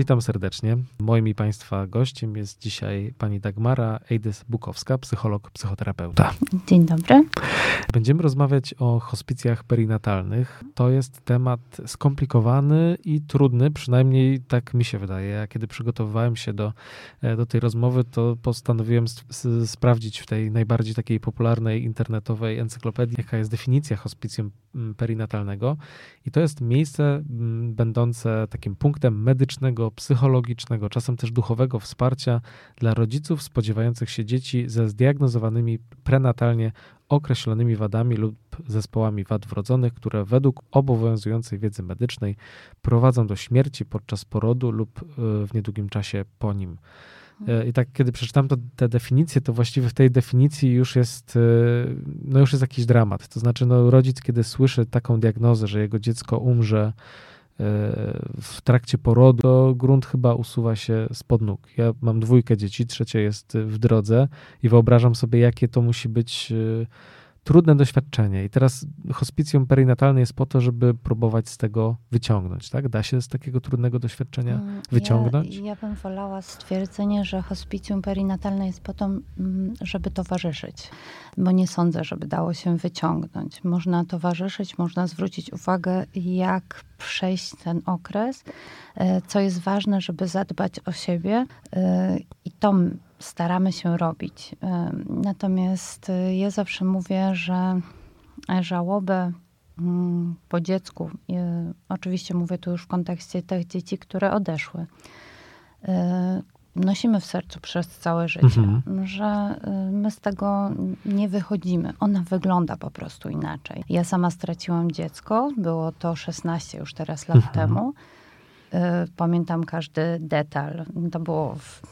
Witam serdecznie. Moim i Państwa gościem jest dzisiaj pani Dagmara Ejdys-Bukowska, psycholog, psychoterapeuta. Dzień dobry. Będziemy rozmawiać o hospicjach perinatalnych. To jest temat skomplikowany i trudny, przynajmniej tak mi się wydaje. Ja kiedy przygotowywałem się do, e, do tej rozmowy, to postanowiłem sprawdzić w tej najbardziej takiej popularnej internetowej encyklopedii, jaka jest definicja hospicjum perinatalnego. I to jest miejsce będące takim punktem medycznego, psychologicznego, czasem też duchowego wsparcia dla rodziców spodziewających się dzieci ze zdiagnozowanymi prenatalnie określonymi wadami lub zespołami wad wrodzonych, które według obowiązującej wiedzy medycznej prowadzą do śmierci podczas porodu lub e, w niedługim czasie po nim. E, I tak, kiedy przeczytam to, te definicje, to właściwie w tej definicji już jest, e, no już jest jakiś dramat. To znaczy, no, rodzic, kiedy słyszy taką diagnozę, że jego dziecko umrze w trakcie porodu, to grunt chyba usuwa się spod nóg. Ja mam dwójkę dzieci, trzecie jest w drodze i wyobrażam sobie, jakie to musi być trudne doświadczenie. I teraz hospicjum perinatalne jest po to, żeby próbować z tego wyciągnąć, tak? Da się z takiego trudnego doświadczenia mm, wyciągnąć? Ja, ja bym wolała stwierdzenie, że hospicjum perinatalne jest po to, mm, żeby towarzyszyć, bo nie sądzę, żeby dało się wyciągnąć. Można towarzyszyć, można zwrócić uwagę, jak przejść ten okres, e, co jest ważne, żeby zadbać o siebie e, i to staramy się robić. Natomiast y, ja zawsze mówię, że żałobę mm, po dziecku, oczywiście mówię tu już w kontekście tych dzieci, które odeszły, y, nosimy w sercu przez całe życie, mhm. że y, my z tego nie wychodzimy. Ona wygląda po prostu inaczej. Ja sama straciłam dziecko, było to 16 już teraz lat mhm. temu. Pamiętam każdy detal. To było w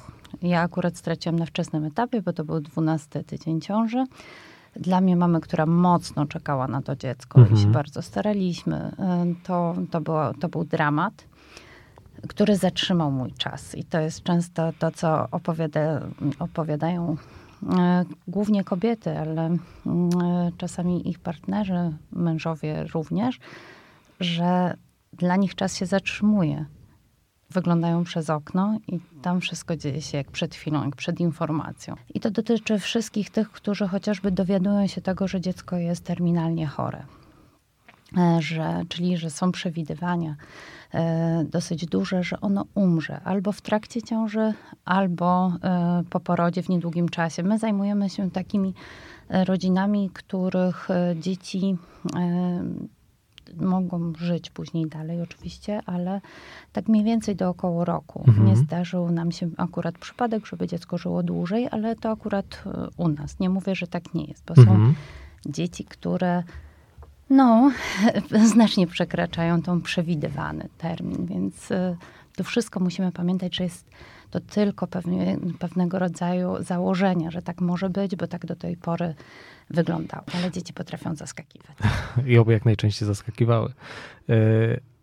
ja akurat straciłam na wczesnym etapie, bo to był 12 tydzień ciąży. Dla mnie mamy, która mocno czekała na to dziecko mhm. i się bardzo staraliśmy, y, to, to, było, to był dramat, który zatrzymał mój czas. I to jest często to, co opowiada, opowiadają y, głównie kobiety, ale y, czasami ich partnerzy, mężowie również, że dla nich czas się zatrzymuje wyglądają przez okno i tam wszystko dzieje się jak przed chwilą, jak przed informacją. I to dotyczy wszystkich tych, którzy chociażby dowiadują się tego, że dziecko jest terminalnie chore. E, że, czyli, że są przewidywania e, dosyć duże, że ono umrze albo w trakcie ciąży, albo e, po porodzie w niedługim czasie. My zajmujemy się takimi rodzinami, których dzieci mogą żyć później dalej oczywiście, ale tak mniej więcej do około roku. Mhm. Nie zdarzył nam się akurat przypadek, żeby dziecko żyło dłużej, ale to akurat e, u nas. Nie mówię, że tak nie jest, bo mhm. są dzieci, które no, znacznie przekraczają tą przewidywany termin, więc e, to wszystko musimy pamiętać, że jest to tylko pewnie, pewnego rodzaju założenia, że tak może być, bo tak do tej pory wyglądało. Ale dzieci potrafią zaskakiwać. I oby jak najczęściej zaskakiwały. E,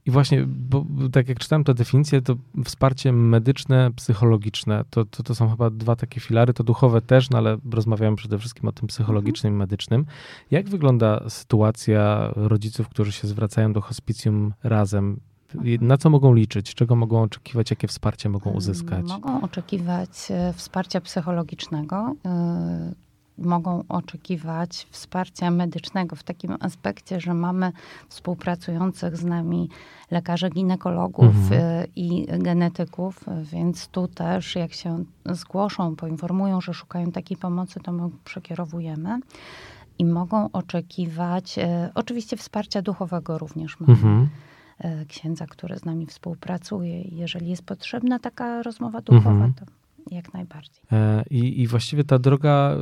I właśnie, bo tak jak czytałem tę definicję, to wsparcie medyczne, psychologiczne, to, to, to są chyba dwa takie filary, to duchowe też, no ale rozmawiamy przede wszystkim o tym psychologicznym i medycznym. Jak wygląda sytuacja rodziców, którzy się zwracają do hospicjum razem? Na co mogą liczyć? Czego mogą oczekiwać? Jakie wsparcie mogą uzyskać? Mogą oczekiwać e, wsparcia psychologicznego, e, mogą oczekiwać wsparcia medycznego w takim aspekcie, że mamy współpracujących z nami lekarzy ginekologów mhm. E, i genetyków, więc tu też jak się zgłoszą, poinformują, że szukają takiej pomocy, to my przekierowujemy. I mogą oczekiwać oczywiście wsparcia duchowego również mamy. Mhm E, księdza, który z nami współpracuje. Jeżeli jest potrzebna taka rozmowa duchowa, mhm. to jak najbardziej. E, I, I właściwie ta droga e,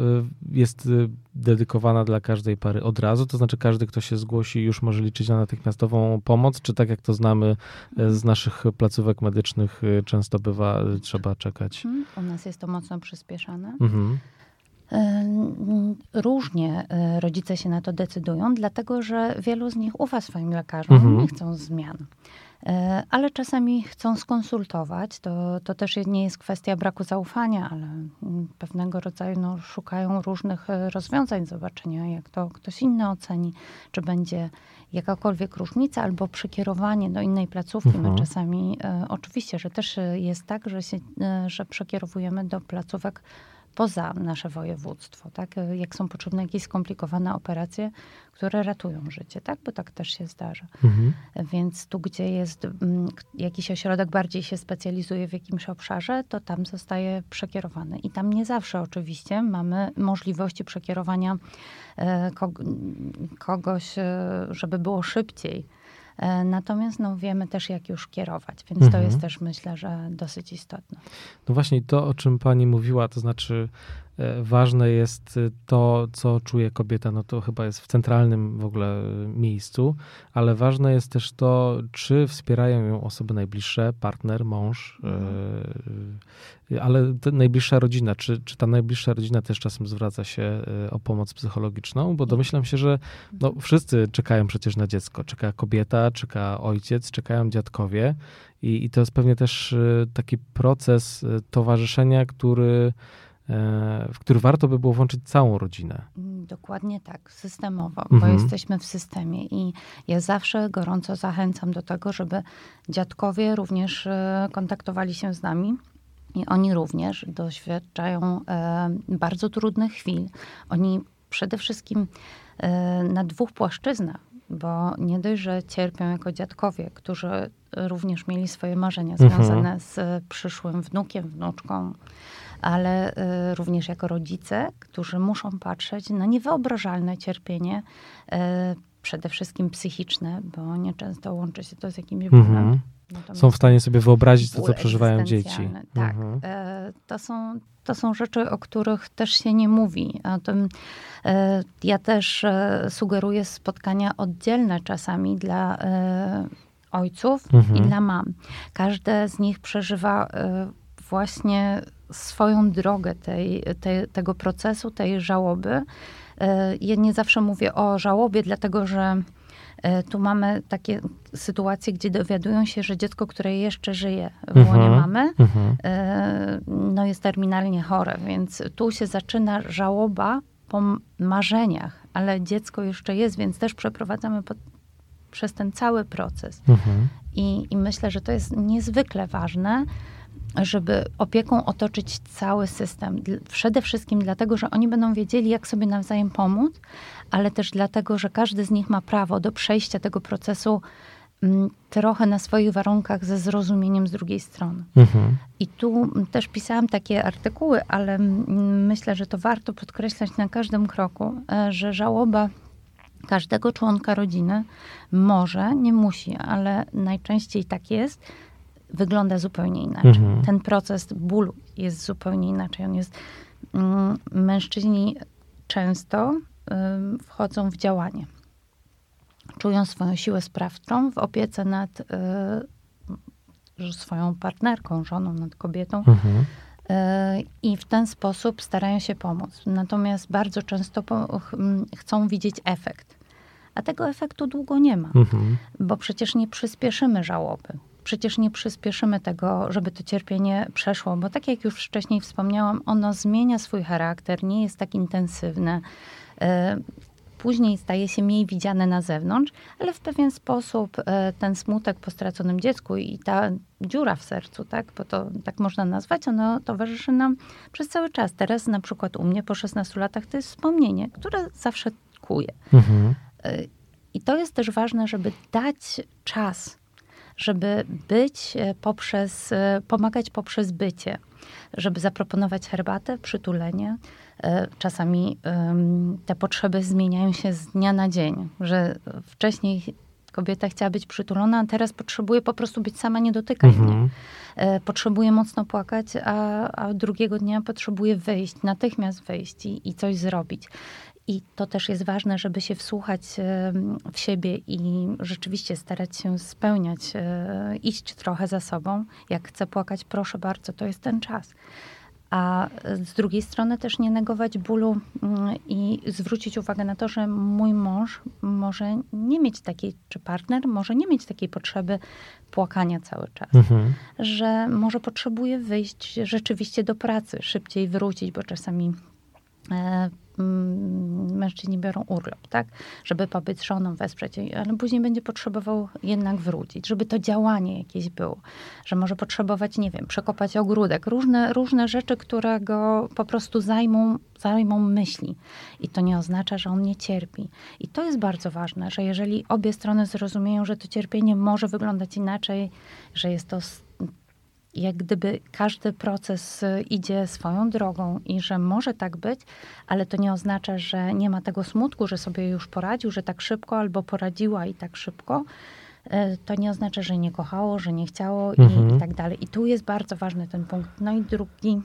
jest dedykowana dla każdej pary od razu, to znaczy każdy, kto się zgłosi, już może liczyć na natychmiastową pomoc, czy tak jak to znamy z naszych placówek medycznych, często bywa, trzeba czekać? Mhm. U nas jest to mocno przyspieszane. Mhm. Różnie e, rodzice się na to decydują, dlatego że wielu z nich ufa swoim lekarzom, mhm. nie chcą zmian. E, ale czasami chcą skonsultować. To, to też nie jest kwestia braku zaufania, ale pewnego rodzaju no, szukają różnych e, rozwiązań, zobaczenia, jak to ktoś inny oceni, czy będzie jakakolwiek różnica albo przekierowanie do innej placówki. My mhm. czasami, e, oczywiście, że też jest tak, że, się, że przekierowujemy do placówek poza nasze województwo, tak? Jak są potrzebne jakieś skomplikowane operacje, które ratują życie, tak? Bo tak też się zdarza. Mhm. Więc tu, gdzie jest mm, jakiś ośrodek bardziej się specjalizuje w jakimś obszarze, to tam zostaje przekierowany. I tam nie zawsze oczywiście mamy możliwości przekierowania e, kogoś, e, żeby było szybciej natomiast no, wiemy też, jak już kierować, więc mhm. to jest też myślę, że dosyć istotne. No właśnie to, o czym pani mówiła, to znaczy E, ważne jest e, to, co czuje kobieta, no to chyba jest w centralnym w ogóle e, miejscu, ale ważne jest też to, czy wspierają ją osoby najbliższe, partner, mąż, mhm. ale najbliższa rodzina, czy, czy ta najbliższa rodzina też czasem zwraca się o pomoc psychologiczną, bo domyślam się, że no, wszyscy czekają przecież na dziecko. Czeka kobieta, czeka ojciec, czekają dziadkowie i, i to jest pewnie też taki proces towarzyszenia, który E, w który warto by było włączyć całą rodzinę. Mm, dokładnie tak, systemowo, mhm. bo jesteśmy w systemie i ja zawsze gorąco zachęcam do tego, żeby dziadkowie również e, kontaktowali się z nami. I oni również doświadczają e, bardzo trudnych chwil. Oni przede wszystkim na dwóch płaszczyznach, bo nie dość, że cierpią jako dziadkowie, którzy również mieli swoje marzenia mhm. związane z przyszłym wnukiem, wnuczką, ale y, również jako rodzice, którzy muszą patrzeć na niewyobrażalne cierpienie, y, przede wszystkim psychiczne, bo nieczęsto łączy się to z jakimś bólem. Mhm. Są w stanie sobie wyobrazić to, co przeżywają dzieci. Tak. Mhm. Y, to, są, to są rzeczy, o których też się nie mówi. O tym, ja też sugeruję spotkania oddzielne czasami dla ojców mhm. i dla mam. Każde z nich przeżywa właśnie swoją drogę tej, tej, tego procesu, tej żałoby. E, ja nie zawsze mówię o żałobie, dlatego że e, tu mamy takie sytuacje, gdzie dowiadują się, że dziecko, które jeszcze żyje w łonie mhm, mamy, mhm. E, no jest terminalnie chore, więc tu się zaczyna żałoba po marzeniach, ale dziecko jeszcze jest, więc też przeprowadzamy pod, przez ten cały proces. Mhm. I, I myślę, że to jest niezwykle ważne, żeby opieką otoczyć cały system. Przede wszystkim dlatego, że oni będą wiedzieli, jak sobie nawzajem pomóc, ale też dlatego, że każdy z nich ma prawo do przejścia tego procesu mm, trochę na swoich warunkach ze zrozumieniem z drugiej strony. Mhm. I tu też pisałam takie artykuły, ale myślę, że to warto podkreślać na każdym kroku, e, że żałoba każdego członka rodziny może, nie musi, ale najczęściej tak jest, wygląda zupełnie inaczej. Mhm. Ten proces bólu jest zupełnie inaczej. On jest, mm, mężczyźni często wchodzą w działanie. Czują swoją siłę sprawczą w opiece nad y, swoją partnerką, żoną, nad kobietą. Mhm. Y, I w ten sposób starają się pomóc. Natomiast bardzo często chcą widzieć efekt. A tego efektu długo nie ma, mhm. bo przecież nie przyspieszymy żałoby przecież nie przyspieszymy tego, żeby to cierpienie przeszło, bo tak jak już wcześniej wspomniałam, ono zmienia swój charakter, nie jest tak intensywne. E, później staje się mniej widziane na zewnątrz, ale w pewien sposób e, ten smutek po straconym dziecku i ta dziura w sercu, tak, bo to tak można nazwać, ono towarzyszy nam przez cały czas. Teraz na przykład u mnie po 16 latach to jest wspomnienie, które zawsze kuje. Mhm. E, I to jest też ważne, żeby dać czas żeby być e, poprzez, e, pomagać poprzez bycie, żeby zaproponować herbatę, przytulenie. E, czasami te potrzeby zmieniają się z dnia na dzień, że wcześniej kobieta chciała być przytulona, a teraz potrzebuje po prostu być sama, nie dotykać mhm. mnie. Potrzebuje mocno płakać, a, a drugiego dnia potrzebuje wyjść, natychmiast wyjść i, i coś zrobić. I to też jest ważne, żeby się wsłuchać w siebie i rzeczywiście starać się spełniać, e, iść trochę za sobą. Jak chcę płakać, proszę bardzo, to jest ten czas. a z drugiej strony też nie negować bólu i zwrócić uwagę na to, że mój mąż może nie mieć takiej, czy partner może nie mieć takiej potrzeby płakania cały czas. Mhm. Że może potrzebuje wyjść rzeczywiście do pracy, szybciej wrócić, bo czasami e, mężczyźni biorą urlop, tak? Żeby pobyć żoną, wesprzeć jej, ale później będzie potrzebował jednak wrócić, żeby to działanie jakieś było, że może potrzebować, nie wiem, przekopać ogródek, różne, różne rzeczy, które go po prostu zajmą, zajmą myśli. I to nie oznacza, że on nie cierpi. I to jest bardzo ważne, że jeżeli obie strony zrozumieją, że to cierpienie może wyglądać inaczej, że jest to jak gdyby każdy proces y, idzie swoją drogą i że może tak być, ale to nie oznacza, że nie ma tego smutku, że sobie już poradził, że tak szybko albo poradziła i tak szybko. Y, to nie oznacza, że nie kochało, że nie chciało mhm. i, i tak dalej. I tu jest bardzo ważny ten punkt. No i drugi,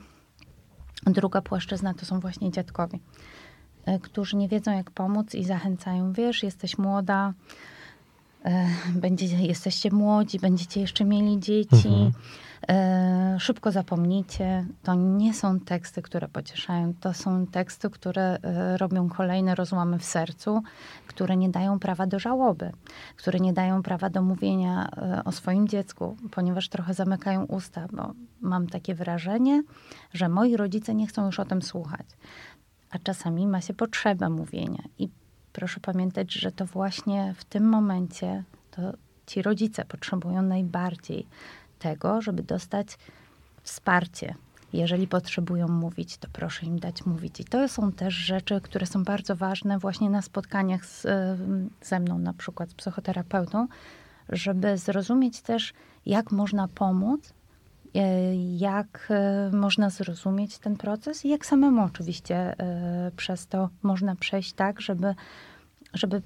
druga płaszczyzna to są właśnie dziadkowie, y, którzy nie wiedzą, jak pomóc i zachęcają. Wiesz, jesteś młoda, będzie, jesteście młodzi, będziecie jeszcze mieli dzieci. Mhm szybko zapomnicie. To nie są teksty, które pocieszają. To są teksty, które e, robią kolejne rozłamy w sercu, które nie dają prawa do żałoby, które nie dają prawa do mówienia e, o swoim dziecku, ponieważ trochę zamykają usta, bo mam takie wrażenie, że moi rodzice nie chcą już o tym słuchać. A czasami ma się potrzebę mówienia. I proszę pamiętać, że to właśnie w tym momencie to ci rodzice potrzebują najbardziej tego, żeby dostać wsparcie. Jeżeli potrzebują mówić, to proszę im dać mówić. I to są też rzeczy, które są bardzo ważne właśnie na spotkaniach z, ze mną, na przykład z psychoterapeutą, żeby zrozumieć też, jak można pomóc, e, jak e, można zrozumieć ten proces i jak samemu oczywiście e, przez to można przejść tak, żeby żeby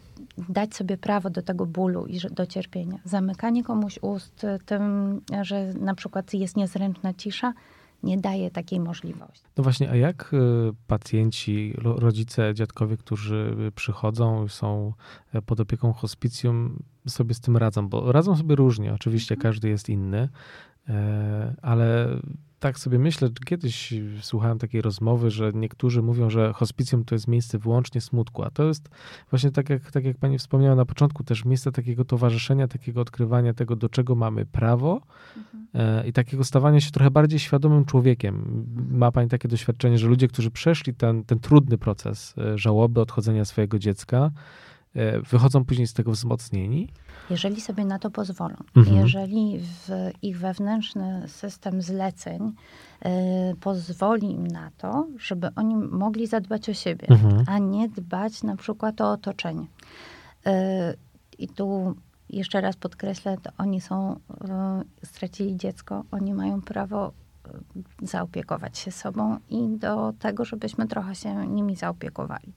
dać sobie prawo do tego bólu i do cierpienia. Zamykanie komuś ust tym, że na przykład jest niezręczna cisza, nie daje takiej możliwości. No właśnie, a jak y, pacjenci, rodzice, dziadkowie, którzy przychodzą, są e, pod opieką hospicjum, sobie z tym radzą? Bo radzą sobie różnie, oczywiście mhm. każdy jest inny, e, ale tak sobie myślę, kiedyś słuchałem takiej rozmowy, że niektórzy mówią, że hospicjum to jest miejsce wyłącznie smutku, a to jest właśnie tak jak, tak jak pani wspomniała na początku, też miejsce takiego towarzyszenia, takiego odkrywania tego, do czego mamy prawo mhm. e, i takiego stawania się trochę bardziej świadomym człowiekiem. Ma pani takie doświadczenie, że ludzie, którzy przeszli ten, ten trudny proces e, żałoby, odchodzenia swojego dziecka, wychodzą później z tego wzmocnieni? Jeżeli sobie na to pozwolą, mhm. jeżeli ich wewnętrzny system zleceń y, pozwoli im na to, żeby oni mogli zadbać o siebie, mhm. a nie dbać na przykład o otoczenie. Y, I tu jeszcze raz podkreślę, to oni są, stracili dziecko, oni mają prawo zaopiekować się sobą i do tego, żebyśmy trochę się nimi zaopiekowali.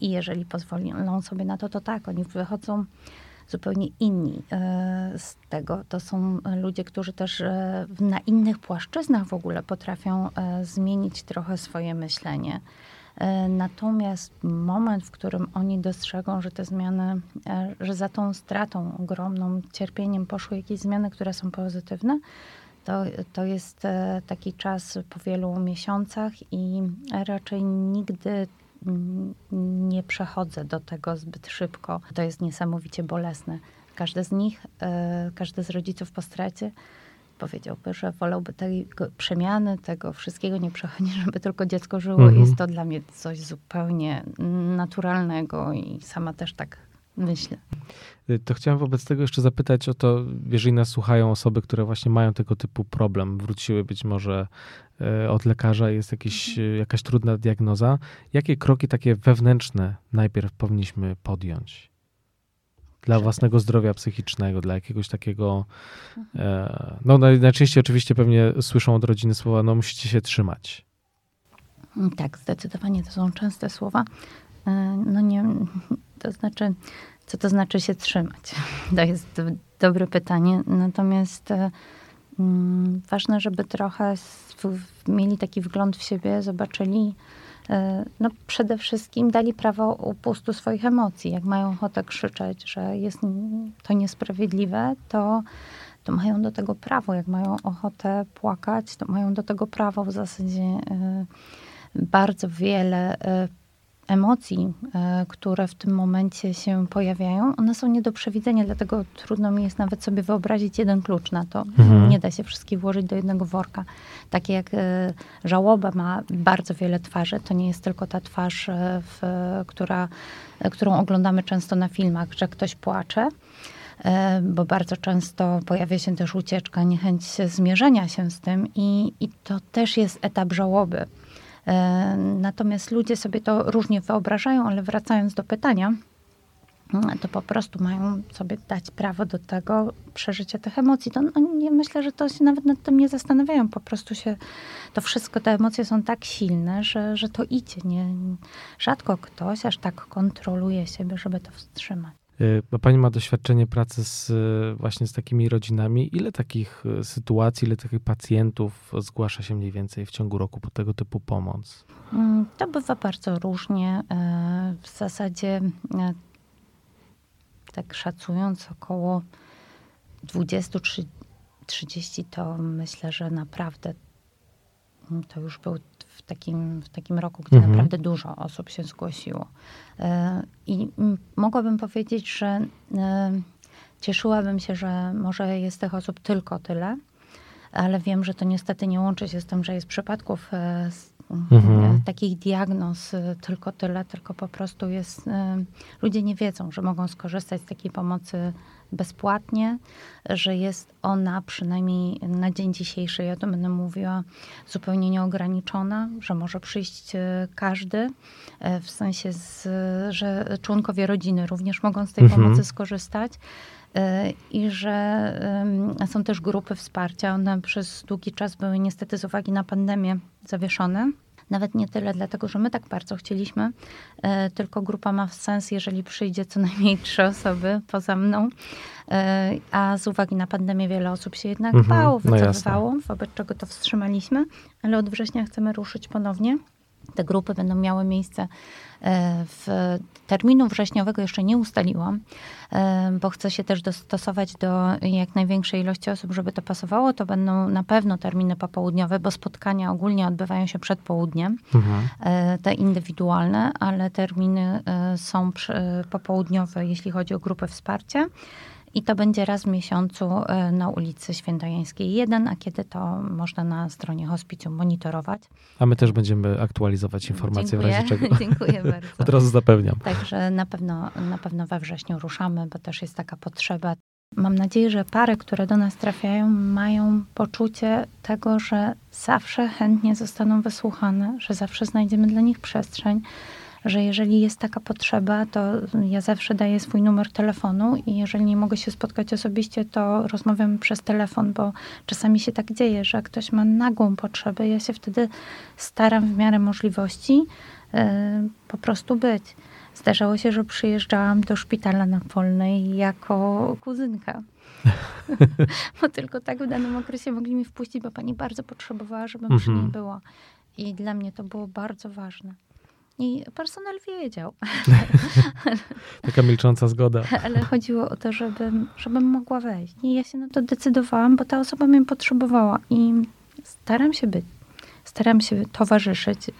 I jeżeli pozwolą sobie na to, to tak, oni wychodzą zupełnie inni e, z tego. To są ludzie, którzy też e, na innych płaszczyznach w ogóle potrafią e, zmienić trochę swoje myślenie. Natomiast moment, w którym oni dostrzegą, że te zmiany, że za tą stratą ogromną, cierpieniem poszły jakieś zmiany, które są pozytywne, to, to jest taki czas po wielu miesiącach i raczej nigdy nie przechodzę do tego zbyt szybko. To jest niesamowicie bolesne. Każdy z nich, e, każdy z rodziców po stracie powiedziałby, że wolałby tej przemiany, tego wszystkiego nie przechodzić, żeby tylko dziecko żyło. Mhm. Jest to dla mnie coś zupełnie naturalnego i sama też tak myślę. Y, to chciałem wobec tego jeszcze zapytać o to, jeżeli nas słuchają osoby, które właśnie mają tego typu problem, wróciły być może y, od lekarza, jest jakiś, mhm. y, jakaś trudna diagnoza. Jakie kroki takie wewnętrzne najpierw powinniśmy podjąć? Dla własnego zdrowia psychicznego, dla jakiegoś takiego. Mhm. E, no, najczęściej oczywiście pewnie słyszą od rodziny słowa, no musicie się trzymać. Tak, zdecydowanie to są częste słowa. E, no nie, to znaczy, co to znaczy się trzymać? To jest dobre pytanie. Natomiast e, mm, ważne, żeby trochę mieli taki wgląd w siebie, zobaczyli, e, no przede wszystkim dali prawo upustu swoich emocji. Jak mają ochotę krzyczeć, że jest to niesprawiedliwe, to to mają do tego prawo. Jak mają ochotę płakać, to mają do tego prawo w zasadzie bardzo wiele emocji, e, które w tym momencie się pojawiają, one są nie do przewidzenia, dlatego trudno mi jest nawet sobie wyobrazić jeden klucz na to. Mhm. Nie da się wszystkich włożyć do jednego worka. Takie jak e, żałoba ma bardzo wiele twarzy, to nie jest tylko ta twarz, e, w, która, którą oglądamy często na filmach, że ktoś płacze bo bardzo często pojawia się też ucieczka, niechęć zmierzenia się z tym i, i to też jest etap żałoby. E, natomiast ludzie sobie to różnie wyobrażają, ale wracając do pytania, to po prostu mają sobie dać prawo do tego przeżycia tych emocji. To no, nie myślę, że to się nawet nad tym nie zastanawiają. Po prostu się to wszystko, te emocje są tak silne, że, że to idzie. Nie, rzadko ktoś aż tak kontroluje siebie, żeby to wstrzymać. Y, bo pani ma doświadczenie pracy z, y, właśnie z takimi rodzinami. Ile takich y, sytuacji, ile takich pacjentów zgłasza się mniej więcej w ciągu roku po tego typu pomoc? Mm, to bywa bardzo różnie. W zasadzie, tak szacując, około 20-30 to myślę, że naprawdę mm, to już był w takim, w takim roku, gdzie mhm. naprawdę dużo osób się zgłosiło. E, I mogłabym powiedzieć, że e, cieszyłabym się, że może jest tych osób tylko tyle, ale wiem, że to niestety nie łączy się z tym, że jest przypadków e, mhm. takich diagnoz tylko tyle, tylko po prostu jest, ludzie nie wiedzą, że mogą skorzystać z takiej pomocy bezpłatnie, że jest ona przynajmniej na dzień dzisiejszy, ja to będę mówiła, zupełnie nieograniczona, że może przyjść e, każdy, e, w sensie, z, że członkowie rodziny również mogą z tej mhm. pomocy skorzystać e, i że są też grupy wsparcia. One przez długi czas były niestety z uwagi na pandemię zawieszone. Nawet nie tyle dlatego, że my tak bardzo chcieliśmy, e, tylko grupa ma sens, jeżeli przyjdzie co najmniej trzy osoby poza mną. E, a z uwagi na pandemię wiele osób się jednak mhm, bało, no wycofywało, no wobec czego to wstrzymaliśmy, ale od września chcemy ruszyć ponownie. Te grupy będą miały miejsce e, w terminu wrześniowego jeszcze nie ustaliłam, e, bo chcę się też dostosować do jak największej ilości osób, żeby to pasowało. To będą na pewno terminy popołudniowe, bo spotkania ogólnie odbywają się przed południem, mhm. E, te indywidualne, ale terminy są popołudniowe, jeśli chodzi o grupę wsparcia. I to będzie raz w miesiącu e, na ulicy Świętojańskiej 1, a kiedy to można na stronie hospicjum monitorować. A my też będziemy aktualizować informacje Dziękuję. w razie czego. Dziękuję bardzo. Od razu zapewniam. Także na pewno, na pewno we wrześniu ruszamy, bo też jest taka potrzeba. Mam nadzieję, że pary, które do nas trafiają, mają poczucie tego, że zawsze chętnie zostaną wysłuchane, że zawsze znajdziemy dla nich przestrzeń, że jeżeli jest taka potrzeba, to ja zawsze daję swój numer telefonu i jeżeli nie mogę się spotkać osobiście, to rozmawiam przez telefon, bo czasami się tak dzieje, że ktoś ma nagłą potrzebę. Ja się wtedy staram w miarę możliwości yy, po prostu być. Zdarzało się, że przyjeżdżałam do szpitala na Polnej jako kuzynka. bo tylko tak w danym okresie mogli mi wpuścić, bo pani bardzo potrzebowała, żebym przy niej mhm. była. I dla mnie to było bardzo ważne. I personel wiedział. Taka milcząca zgoda. Ale chodziło o to, żebym, żebym mogła wejść. I ja się na to decydowałam, bo ta osoba mnie potrzebowała. I staram się być. Staram się towarzyszyć, y,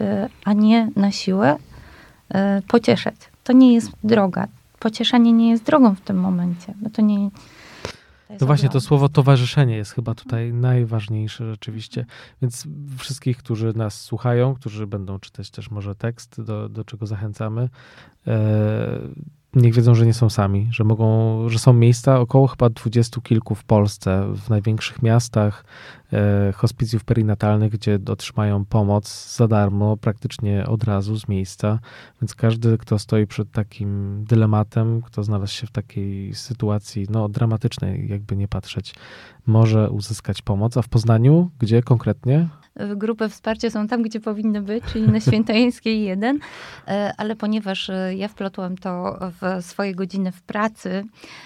a nie na siłę y, pocieszać. To nie jest droga. Pocieszanie nie jest drogą w tym momencie, bo to nie, to właśnie to słowo towarzyszenie jest chyba tutaj najważniejsze rzeczywiście. Więc wszystkich, którzy nas słuchają, którzy będą czytać też może tekst, do, do czego zachęcamy, e, niech wiedzą, że nie są sami, że mogą, że są miejsca, około chyba dwudziestu kilku w Polsce, w największych miastach, e, hospicjów perinatalnych, gdzie otrzymają pomoc za darmo, praktycznie od razu z miejsca. Więc każdy, kto stoi przed takim dylematem, kto znalazł się w takiej sytuacji, no dramatycznej, jakby nie patrzeć, może uzyskać pomoc. A w Poznaniu, gdzie konkretnie? Grupy wsparcia są tam, gdzie powinny być, czyli na Świętojańskiej 1, e, ale ponieważ e, ja wplotłam to w swoje godziny w pracy,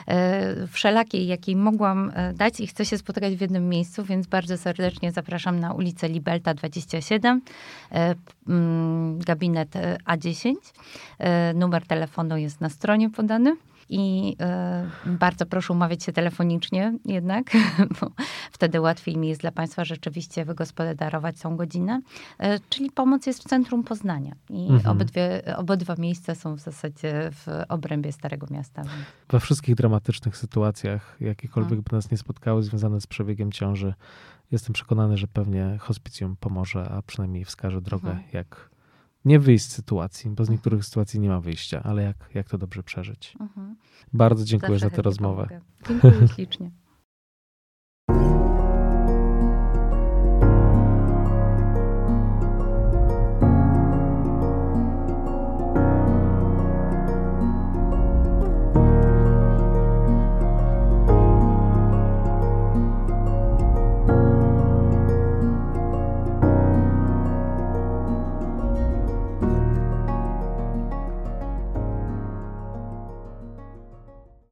e, wszelakiej, jakiej mogłam dać i chcę się spotykać w jednym miejscu, więc bardzo serdecznie zapraszam na ulicę Libelta 27, mm, gabinet A10. Numer telefonu jest na stronie podany. I y, bardzo proszę umawiać się telefonicznie jednak, bo wtedy łatwiej mi jest dla Państwa rzeczywiście wygospodarować tą godzinę. Y, czyli pomoc jest w centrum Poznania. I mhm. obydwie, obydwa miejsca są w zasadzie w obrębie Starego Miasta. We wszystkich dramatycznych sytuacjach, jakiekolwiek hmm. by nas nie spotkały związane z przebiegiem ciąży, jestem przekonany, że pewnie hospicjum pomoże, a przynajmniej wskaże drogę, hmm. jak nie wyjść z sytuacji, bo z niektórych sytuacji nie ma wyjścia, ale jak, jak to dobrze przeżyć. Mhm. Bardzo dziękuję Zawsze za tę rozmowę. Pomogę. Dziękuję ślicznie.